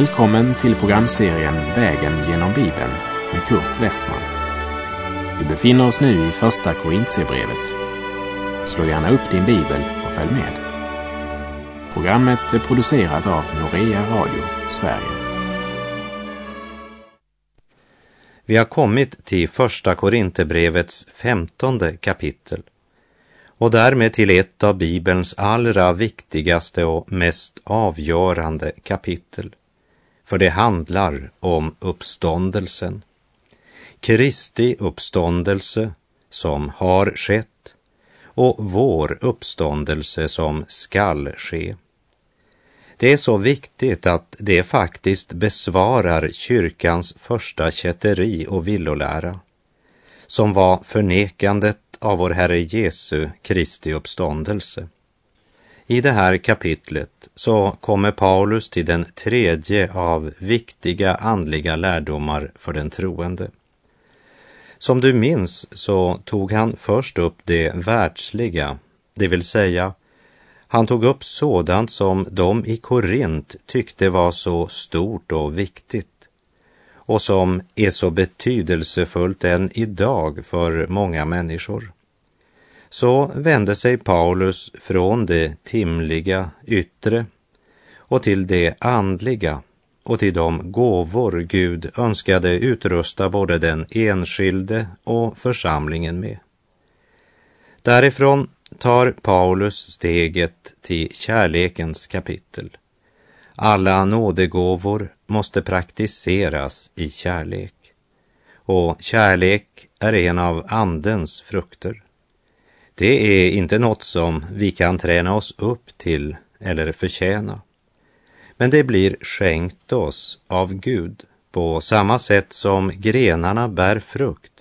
Välkommen till programserien Vägen genom Bibeln med Kurt Westman. Vi befinner oss nu i Första Korintierbrevet. Slå gärna upp din bibel och följ med. Programmet är producerat av Norea Radio Sverige. Vi har kommit till Första Korinthierbrevets femtonde kapitel och därmed till ett av Bibelns allra viktigaste och mest avgörande kapitel. För det handlar om uppståndelsen. Kristi uppståndelse som har skett och vår uppståndelse som skall ske. Det är så viktigt att det faktiskt besvarar kyrkans första kätteri och villolära, som var förnekandet av vår Herre Jesu Kristi uppståndelse. I det här kapitlet så kommer Paulus till den tredje av viktiga andliga lärdomar för den troende. Som du minns så tog han först upp det världsliga, det vill säga han tog upp sådant som de i Korint tyckte var så stort och viktigt och som är så betydelsefullt än idag för många människor. Så vände sig Paulus från det timliga yttre och till det andliga och till de gåvor Gud önskade utrusta både den enskilde och församlingen med. Därifrån tar Paulus steget till kärlekens kapitel. Alla nådegåvor måste praktiseras i kärlek. Och kärlek är en av Andens frukter. Det är inte något som vi kan träna oss upp till eller förtjäna. Men det blir skänkt oss av Gud på samma sätt som grenarna bär frukt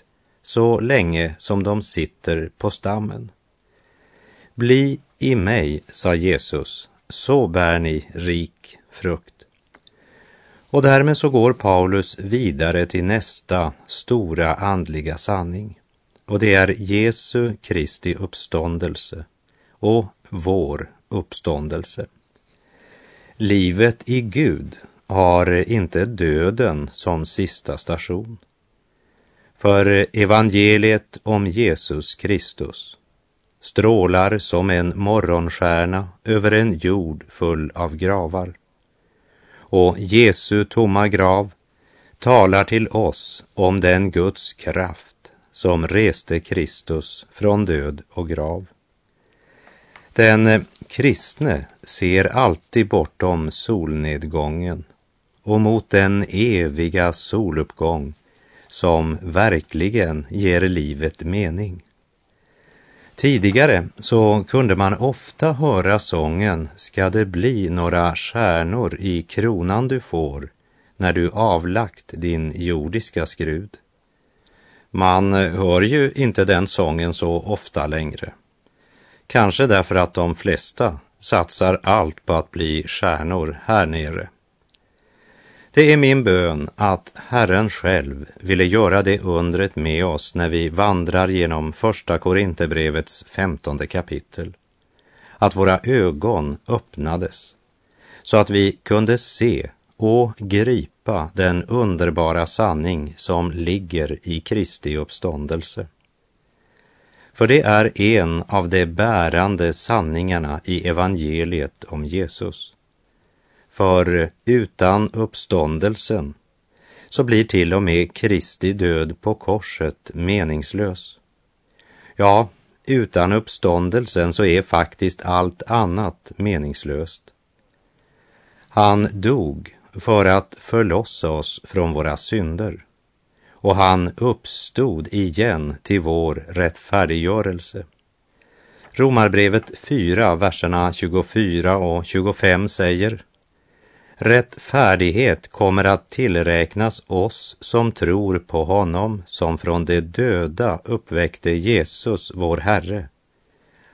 så länge som de sitter på stammen. Bli i mig, sa Jesus, så bär ni rik frukt. Och därmed så går Paulus vidare till nästa stora andliga sanning. Och det är Jesu Kristi uppståndelse och vår uppståndelse. Livet i Gud har inte döden som sista station. För evangeliet om Jesus Kristus strålar som en morgonstjärna över en jord full av gravar. Och Jesu tomma grav talar till oss om den Guds kraft som reste Kristus från död och grav. Den kristne ser alltid bortom solnedgången och mot den eviga soluppgång som verkligen ger livet mening. Tidigare så kunde man ofta höra sången Ska det bli några stjärnor i kronan du får när du avlagt din jordiska skrud. Man hör ju inte den sången så ofta längre. Kanske därför att de flesta satsar allt på att bli stjärnor här nere. Det är min bön att Herren själv ville göra det undret med oss när vi vandrar genom första Korinthierbrevets femtonde kapitel. Att våra ögon öppnades så att vi kunde se och gripa den underbara sanning som ligger i Kristi uppståndelse. För det är en av de bärande sanningarna i evangeliet om Jesus. För utan uppståndelsen så blir till och med Kristi död på korset meningslös. Ja, utan uppståndelsen så är faktiskt allt annat meningslöst. Han dog för att förlossa oss från våra synder och han uppstod igen till vår rättfärdiggörelse. Romarbrevet 4, verserna 24 och 25 säger Rättfärdighet kommer att tillräknas oss som tror på honom som från de döda uppväckte Jesus, vår Herre.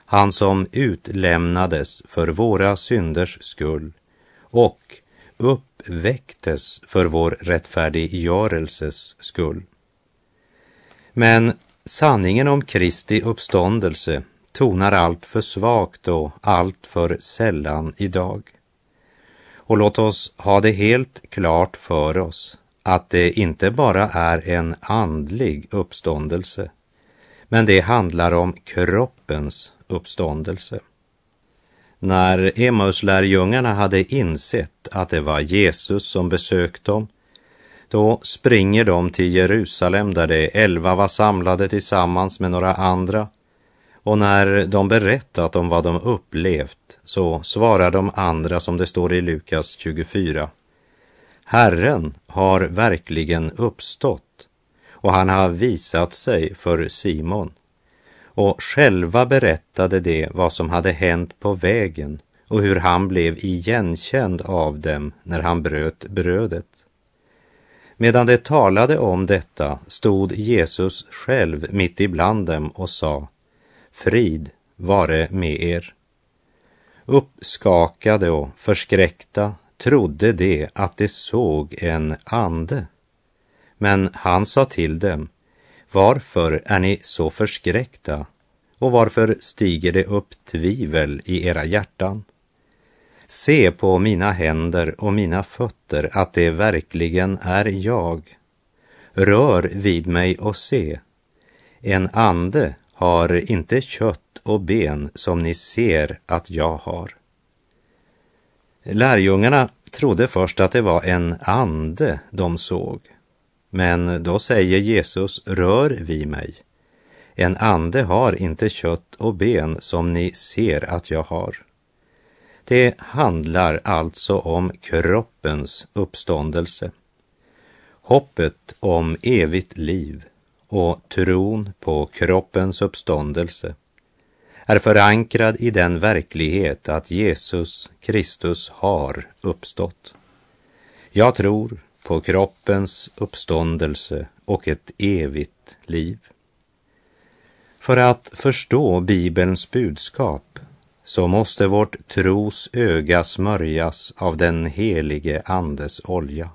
Han som utlämnades för våra synders skull och uppväcktes för vår rättfärdiggörelses skull. Men sanningen om Kristi uppståndelse tonar allt för svagt och allt för sällan idag. Och låt oss ha det helt klart för oss att det inte bara är en andlig uppståndelse, men det handlar om kroppens uppståndelse. När Emmaus-lärjungarna hade insett att det var Jesus som besökt dem, då springer de till Jerusalem där de elva var samlade tillsammans med några andra. Och när de berättat om vad de upplevt så svarar de andra som det står i Lukas 24. Herren har verkligen uppstått och han har visat sig för Simon och själva berättade de vad som hade hänt på vägen och hur han blev igenkänd av dem när han bröt brödet. Medan de talade om detta stod Jesus själv mitt ibland dem och sa Frid vare med er. Uppskakade och förskräckta trodde de att de såg en ande. Men han sa till dem varför är ni så förskräckta och varför stiger det upp tvivel i era hjärtan? Se på mina händer och mina fötter att det verkligen är jag. Rör vid mig och se. En ande har inte kött och ben som ni ser att jag har. Lärjungarna trodde först att det var en ande de såg. Men då säger Jesus, rör vid mig. En ande har inte kött och ben som ni ser att jag har. Det handlar alltså om kroppens uppståndelse. Hoppet om evigt liv och tron på kroppens uppståndelse är förankrad i den verklighet att Jesus Kristus har uppstått. Jag tror på kroppens uppståndelse och ett evigt liv. För att förstå Bibelns budskap så måste vårt tros öga smörjas av den helige Andes olja.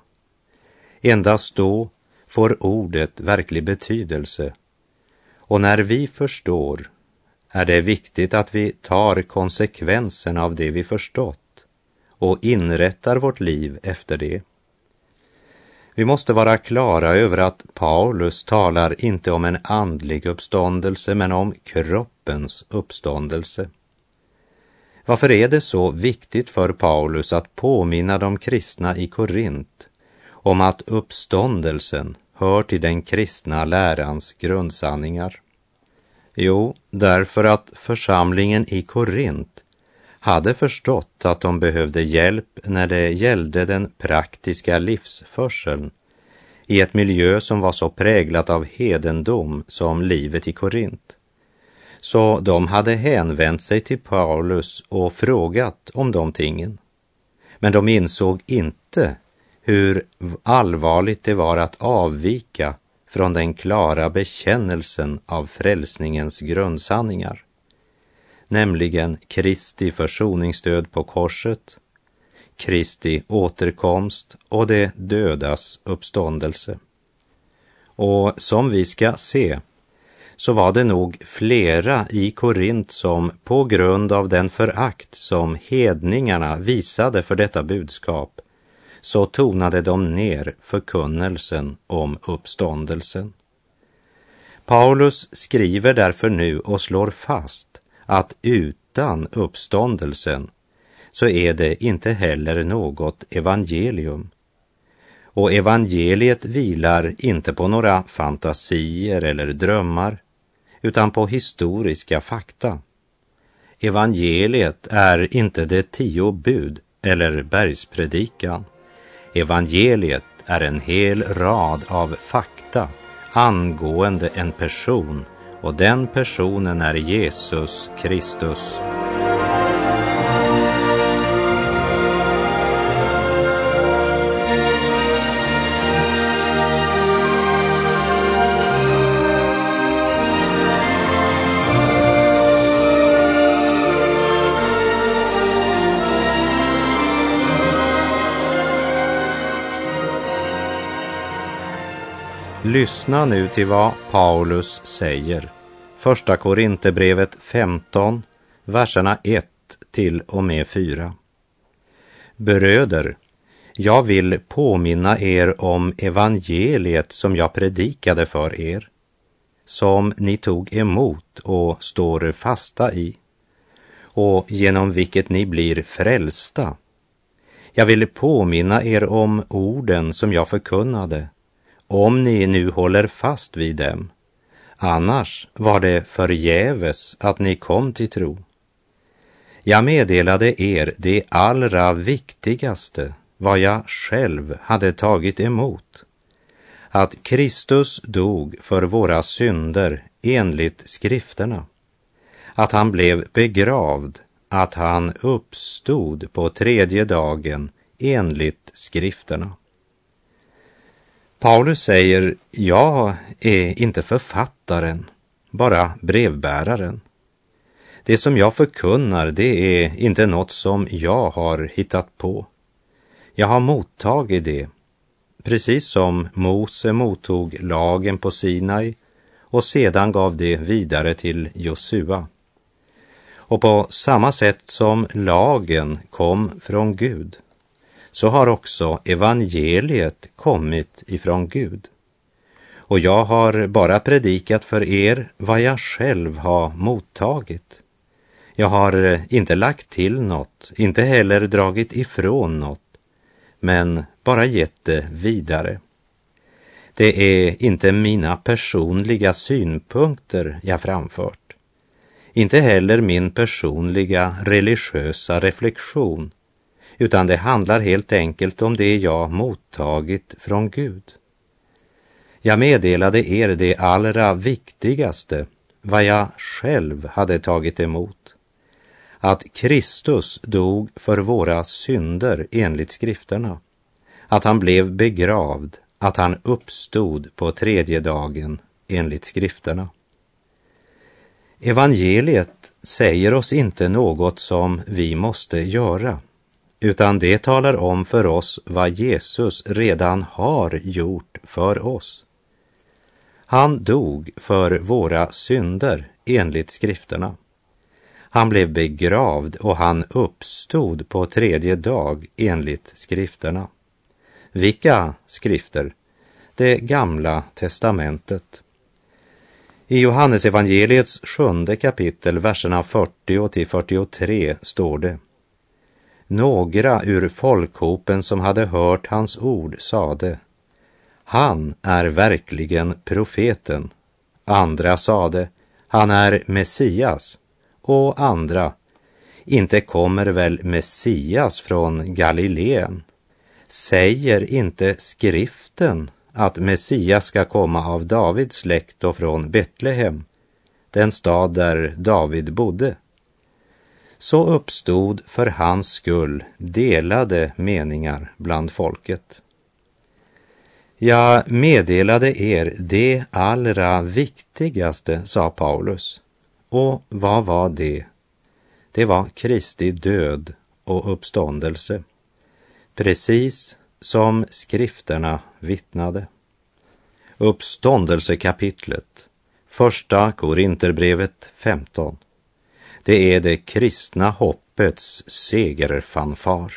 Endast då får ordet verklig betydelse och när vi förstår är det viktigt att vi tar konsekvenserna av det vi förstått och inrättar vårt liv efter det. Vi måste vara klara över att Paulus talar inte om en andlig uppståndelse men om kroppens uppståndelse. Varför är det så viktigt för Paulus att påminna de kristna i Korint om att uppståndelsen hör till den kristna lärans grundsanningar? Jo, därför att församlingen i Korint hade förstått att de behövde hjälp när det gällde den praktiska livsförseln i ett miljö som var så präglat av hedendom som livet i Korint. Så de hade hänvänt sig till Paulus och frågat om de tingen. Men de insåg inte hur allvarligt det var att avvika från den klara bekännelsen av frälsningens grundsanningar nämligen Kristi försoningsdöd på korset, Kristi återkomst och de dödas uppståndelse. Och som vi ska se så var det nog flera i Korint som på grund av den förakt som hedningarna visade för detta budskap så tonade de ner förkunnelsen om uppståndelsen. Paulus skriver därför nu och slår fast att utan uppståndelsen så är det inte heller något evangelium. Och evangeliet vilar inte på några fantasier eller drömmar, utan på historiska fakta. Evangeliet är inte det tio bud eller bergspredikan. Evangeliet är en hel rad av fakta angående en person och den personen är Jesus Kristus. Lyssna nu till vad Paulus säger. Första Korinthierbrevet 15, verserna 1 till och med 4. Bröder, jag vill påminna er om evangeliet som jag predikade för er, som ni tog emot och står fasta i, och genom vilket ni blir frälsta. Jag vill påminna er om orden som jag förkunnade, om ni nu håller fast vid dem. Annars var det förgäves att ni kom till tro. Jag meddelade er det allra viktigaste, vad jag själv hade tagit emot. Att Kristus dog för våra synder enligt skrifterna. Att han blev begravd, att han uppstod på tredje dagen enligt skrifterna. Paulus säger, jag är inte författaren, bara brevbäraren. Det som jag förkunnar, det är inte något som jag har hittat på. Jag har mottagit det, precis som Mose mottog lagen på Sinai och sedan gav det vidare till Josua. Och på samma sätt som lagen kom från Gud, så har också evangeliet kommit ifrån Gud. Och jag har bara predikat för er vad jag själv har mottagit. Jag har inte lagt till något, inte heller dragit ifrån något, men bara gett det vidare. Det är inte mina personliga synpunkter jag framfört, inte heller min personliga religiösa reflektion, utan det handlar helt enkelt om det jag mottagit från Gud. Jag meddelade er det allra viktigaste, vad jag själv hade tagit emot att Kristus dog för våra synder enligt skrifterna, att han blev begravd, att han uppstod på tredje dagen enligt skrifterna. Evangeliet säger oss inte något som vi måste göra, utan det talar om för oss vad Jesus redan har gjort för oss. Han dog för våra synder enligt skrifterna. Han blev begravd och han uppstod på tredje dag enligt skrifterna. Vilka skrifter? Det gamla testamentet. I Johannesevangeliets sjunde kapitel, verserna 40 till 43 står det. Några ur folkhopen som hade hört hans ord sade, han är verkligen profeten. Andra sade, han är Messias och andra, inte kommer väl Messias från Galileen? Säger inte skriften att Messias ska komma av Davids släkt och från Betlehem, den stad där David bodde? Så uppstod för hans skull delade meningar bland folket. Jag meddelade er det allra viktigaste, sa Paulus. Och vad var det? Det var Kristi död och uppståndelse, precis som skrifterna vittnade. Uppståndelsekapitlet, första Korinterbrevet 15. Det är det kristna hoppets segerfanfar.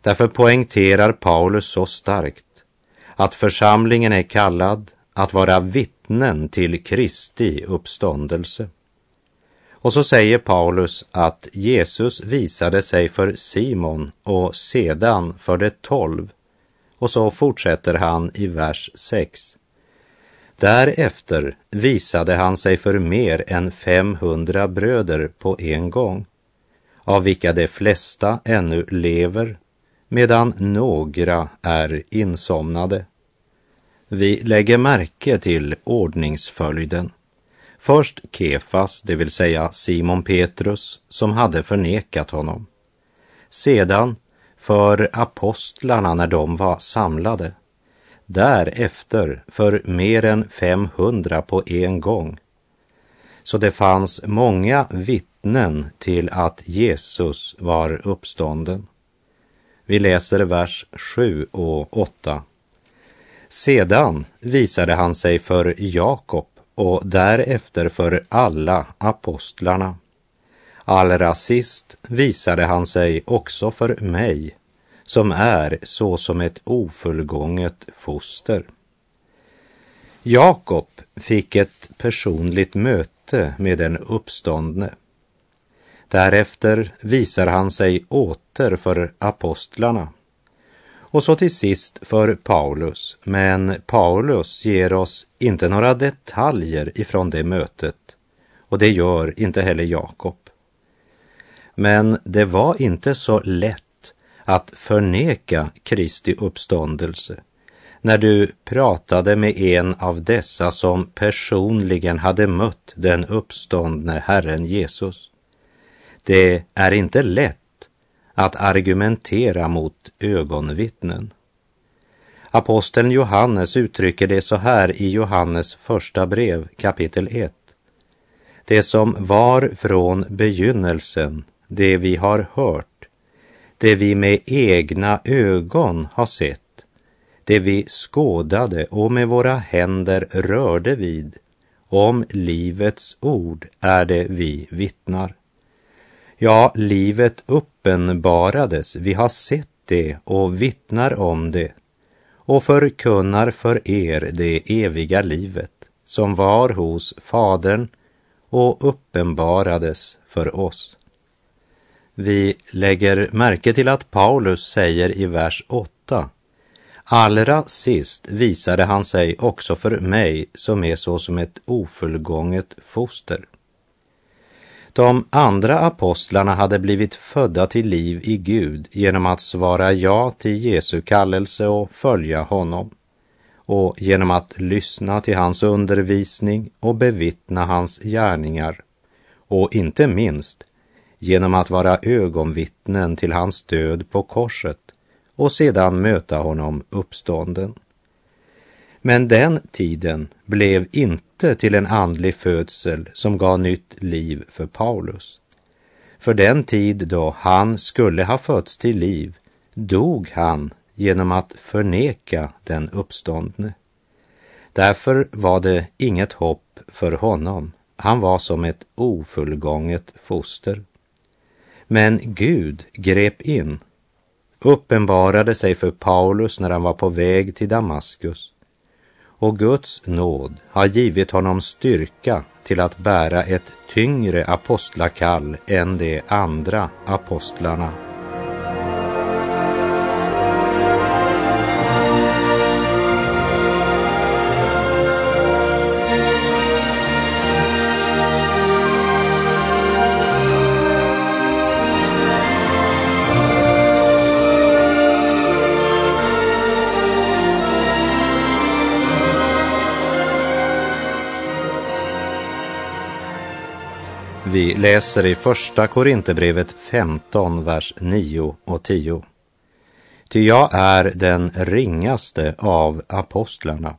Därför poängterar Paulus så starkt att församlingen är kallad att vara vittnen till Kristi uppståndelse. Och så säger Paulus att Jesus visade sig för Simon och sedan för de tolv. Och så fortsätter han i vers 6. Därefter visade han sig för mer än 500 bröder på en gång, av vilka de flesta ännu lever, medan några är insomnade. Vi lägger märke till ordningsföljden. Först Kefas, det vill säga Simon Petrus, som hade förnekat honom. Sedan för apostlarna när de var samlade. Därefter för mer än 500 på en gång. Så det fanns många vittnen till att Jesus var uppstånden. Vi läser vers 7 och 8. Sedan visade han sig för Jakob och därefter för alla apostlarna. Allra sist visade han sig också för mig, som är så som ett ofullgånget foster. Jakob fick ett personligt möte med den uppståndne. Därefter visar han sig åter för apostlarna och så till sist för Paulus. Men Paulus ger oss inte några detaljer ifrån det mötet och det gör inte heller Jakob. Men det var inte så lätt att förneka Kristi uppståndelse när du pratade med en av dessa som personligen hade mött den uppståndne Herren Jesus. Det är inte lätt att argumentera mot ögonvittnen. Aposteln Johannes uttrycker det så här i Johannes första brev kapitel 1. Det som var från begynnelsen, det vi har hört, det vi med egna ögon har sett, det vi skådade och med våra händer rörde vid, om livets ord är det vi vittnar. Ja, livet uppenbarades, vi har sett det och vittnar om det och förkunnar för er det eviga livet som var hos Fadern och uppenbarades för oss. Vi lägger märke till att Paulus säger i vers 8 Allra sist visade han sig också för mig som är så som ett ofullgånget foster. De andra apostlarna hade blivit födda till liv i Gud genom att svara ja till Jesu kallelse och följa honom och genom att lyssna till hans undervisning och bevittna hans gärningar och inte minst genom att vara ögonvittnen till hans död på korset och sedan möta honom uppstånden. Men den tiden blev inte till en andlig födsel som gav nytt liv för Paulus. För den tid då han skulle ha fötts till liv dog han genom att förneka den uppståndne. Därför var det inget hopp för honom. Han var som ett ofullgånget foster. Men Gud grep in, uppenbarade sig för Paulus när han var på väg till Damaskus. Och Guds nåd har givit honom styrka till att bära ett tyngre apostlakall än de andra apostlarna. Vi läser i Första Korinthierbrevet 15, vers 9 och 10. Ty jag är den ringaste av apostlarna.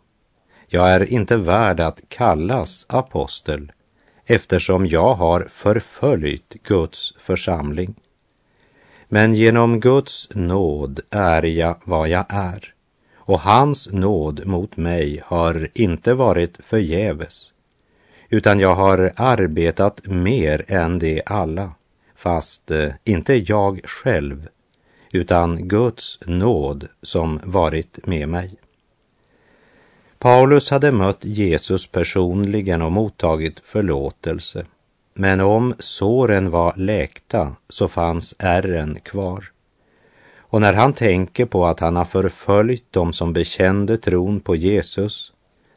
Jag är inte värd att kallas apostel eftersom jag har förföljt Guds församling. Men genom Guds nåd är jag vad jag är och hans nåd mot mig har inte varit förgäves utan jag har arbetat mer än de alla, fast eh, inte jag själv, utan Guds nåd som varit med mig. Paulus hade mött Jesus personligen och mottagit förlåtelse, men om såren var läkta så fanns ärren kvar. Och när han tänker på att han har förföljt dem som bekände tron på Jesus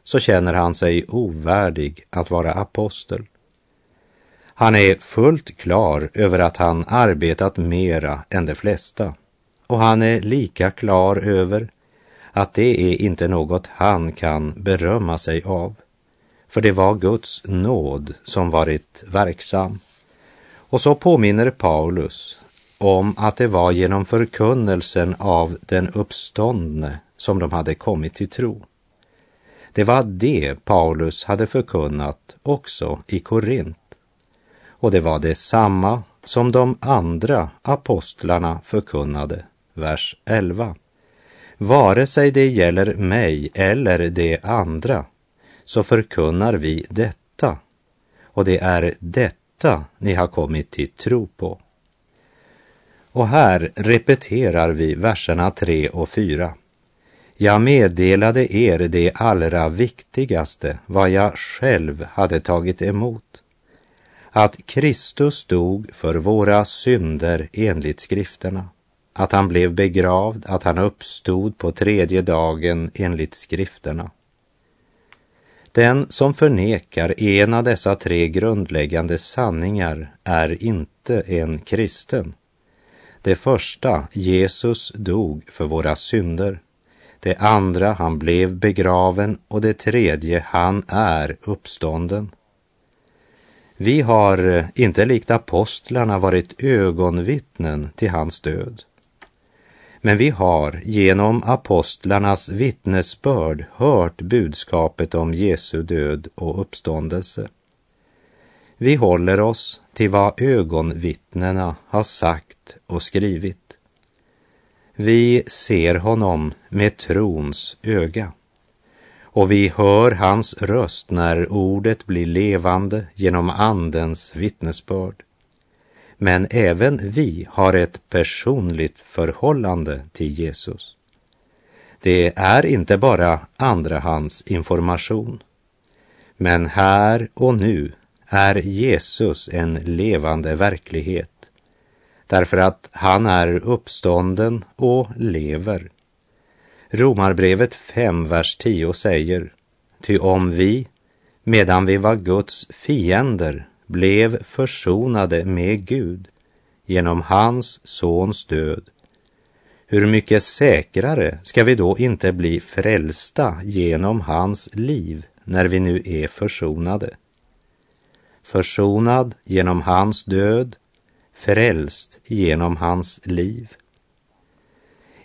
så känner han sig ovärdig att vara apostel. Han är fullt klar över att han arbetat mera än de flesta och han är lika klar över att det är inte något han kan berömma sig av, för det var Guds nåd som varit verksam. Och så påminner Paulus om att det var genom förkunnelsen av den uppståndne som de hade kommit till tro. Det var det Paulus hade förkunnat också i Korint. Och det var detsamma som de andra apostlarna förkunnade, vers 11. Vare sig det gäller mig eller de andra, så förkunnar vi detta. Och det är detta ni har kommit till tro på. Och här repeterar vi verserna 3 och 4. Jag meddelade er det allra viktigaste, vad jag själv hade tagit emot. Att Kristus dog för våra synder enligt skrifterna, att han blev begravd, att han uppstod på tredje dagen enligt skrifterna. Den som förnekar en av dessa tre grundläggande sanningar är inte en kristen. Det första, Jesus dog för våra synder. Det andra, han blev begraven och det tredje, han är uppstånden. Vi har eh, inte likt apostlarna varit ögonvittnen till hans död. Men vi har genom apostlarnas vittnesbörd hört budskapet om Jesu död och uppståndelse. Vi håller oss till vad ögonvittnena har sagt och skrivit. Vi ser honom med trons öga och vi hör hans röst när ordet blir levande genom Andens vittnesbörd. Men även vi har ett personligt förhållande till Jesus. Det är inte bara andrahandsinformation. Men här och nu är Jesus en levande verklighet därför att han är uppstånden och lever. Romarbrevet 5, vers 10 säger, ty om vi, medan vi var Guds fiender, blev försonade med Gud genom hans sons död, hur mycket säkrare ska vi då inte bli frälsta genom hans liv när vi nu är försonade? Försonad genom hans död, frälst genom hans liv.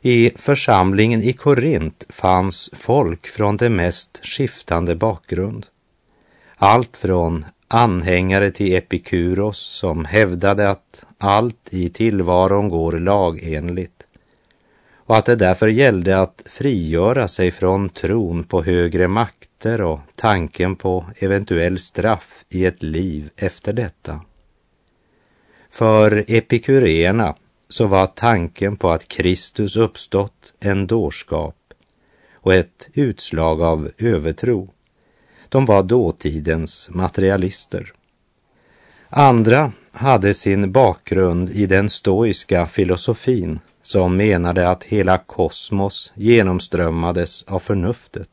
I församlingen i Korint fanns folk från det mest skiftande bakgrund. Allt från anhängare till Epikuros som hävdade att allt i tillvaron går lagenligt och att det därför gällde att frigöra sig från tron på högre makter och tanken på eventuell straff i ett liv efter detta. För epikuréerna så var tanken på att Kristus uppstått en dårskap och ett utslag av övertro. De var dåtidens materialister. Andra hade sin bakgrund i den stoiska filosofin som menade att hela kosmos genomströmmades av förnuftet.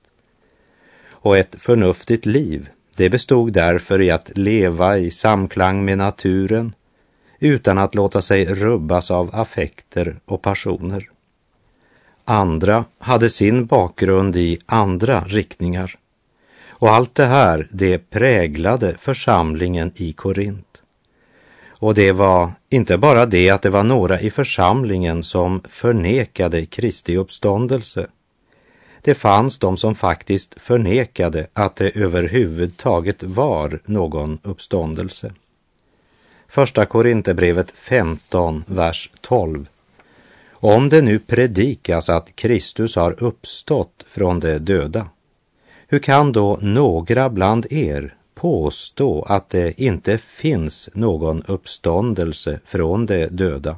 Och ett förnuftigt liv, det bestod därför i att leva i samklang med naturen utan att låta sig rubbas av affekter och passioner. Andra hade sin bakgrund i andra riktningar. Och allt det här, det präglade församlingen i Korint. Och det var inte bara det att det var några i församlingen som förnekade Kristi uppståndelse. Det fanns de som faktiskt förnekade att det överhuvudtaget var någon uppståndelse. Första Korinthierbrevet 15, vers 12. Om det nu predikas att Kristus har uppstått från de döda, hur kan då några bland er påstå att det inte finns någon uppståndelse från de döda?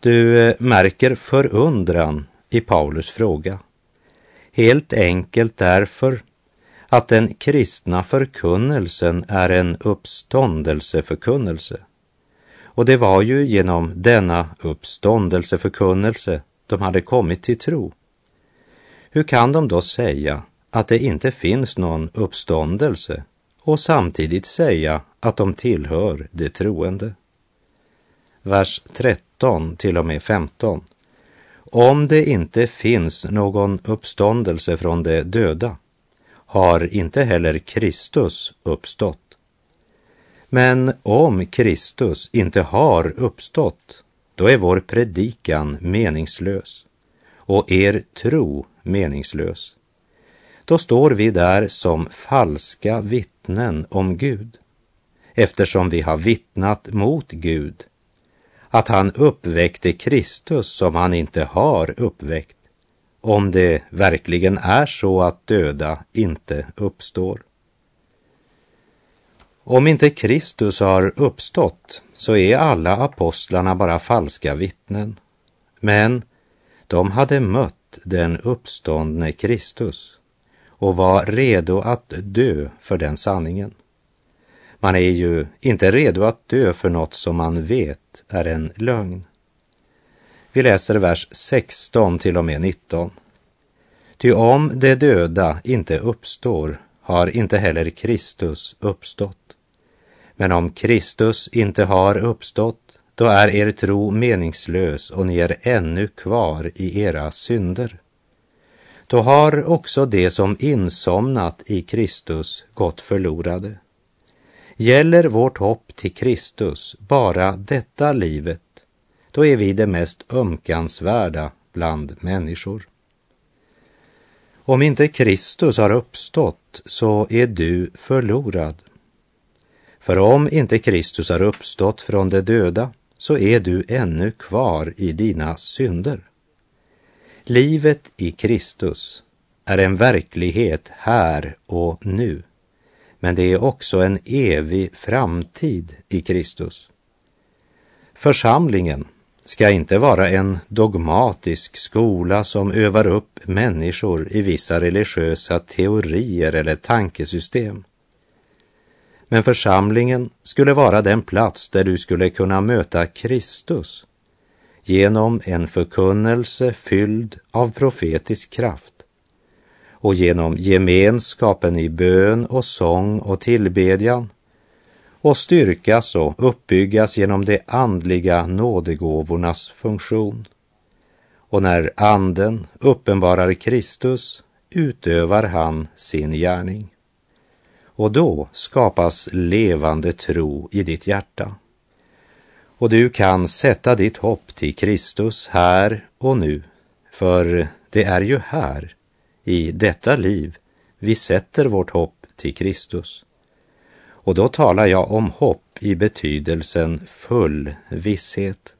Du eh, märker förundran i Paulus fråga. Helt enkelt därför att den kristna förkunnelsen är en uppståndelseförkunnelse. Och det var ju genom denna uppståndelseförkunnelse de hade kommit till tro. Hur kan de då säga att det inte finns någon uppståndelse och samtidigt säga att de tillhör de troende? Vers 13 till och med 15. Om det inte finns någon uppståndelse från de döda har inte heller Kristus uppstått. Men om Kristus inte har uppstått, då är vår predikan meningslös och er tro meningslös. Då står vi där som falska vittnen om Gud, eftersom vi har vittnat mot Gud, att han uppväckte Kristus som han inte har uppväckt om det verkligen är så att döda inte uppstår. Om inte Kristus har uppstått så är alla apostlarna bara falska vittnen. Men de hade mött den uppståndne Kristus och var redo att dö för den sanningen. Man är ju inte redo att dö för något som man vet är en lögn. Vi läser vers 16 till och med 19. Ty om de döda inte uppstår har inte heller Kristus uppstått. Men om Kristus inte har uppstått, då är er tro meningslös och ni är ännu kvar i era synder. Då har också de som insomnat i Kristus gått förlorade. Gäller vårt hopp till Kristus bara detta livet, då är vi det mest ömkansvärda bland människor. Om inte Kristus har uppstått så är du förlorad. För om inte Kristus har uppstått från de döda så är du ännu kvar i dina synder. Livet i Kristus är en verklighet här och nu, men det är också en evig framtid i Kristus. Församlingen ska inte vara en dogmatisk skola som övar upp människor i vissa religiösa teorier eller tankesystem. Men församlingen skulle vara den plats där du skulle kunna möta Kristus genom en förkunnelse fylld av profetisk kraft och genom gemenskapen i bön och sång och tillbedjan och styrkas och uppbyggas genom de andliga nådegåvornas funktion. Och när anden uppenbarar Kristus utövar han sin gärning. Och då skapas levande tro i ditt hjärta. Och du kan sätta ditt hopp till Kristus här och nu, för det är ju här, i detta liv, vi sätter vårt hopp till Kristus. Och då talar jag om hopp i betydelsen full visshet.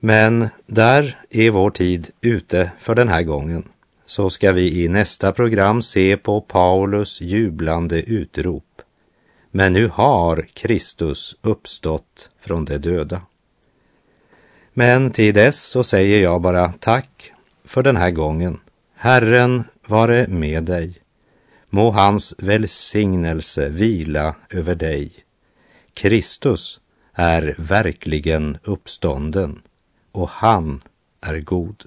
Men där är vår tid ute för den här gången. Så ska vi i nästa program se på Paulus jublande utrop. Men nu har Kristus uppstått från de döda. Men till dess så säger jag bara tack för den här gången. Herren vare med dig. Må hans välsignelse vila över dig. Kristus är verkligen uppstånden och han är god.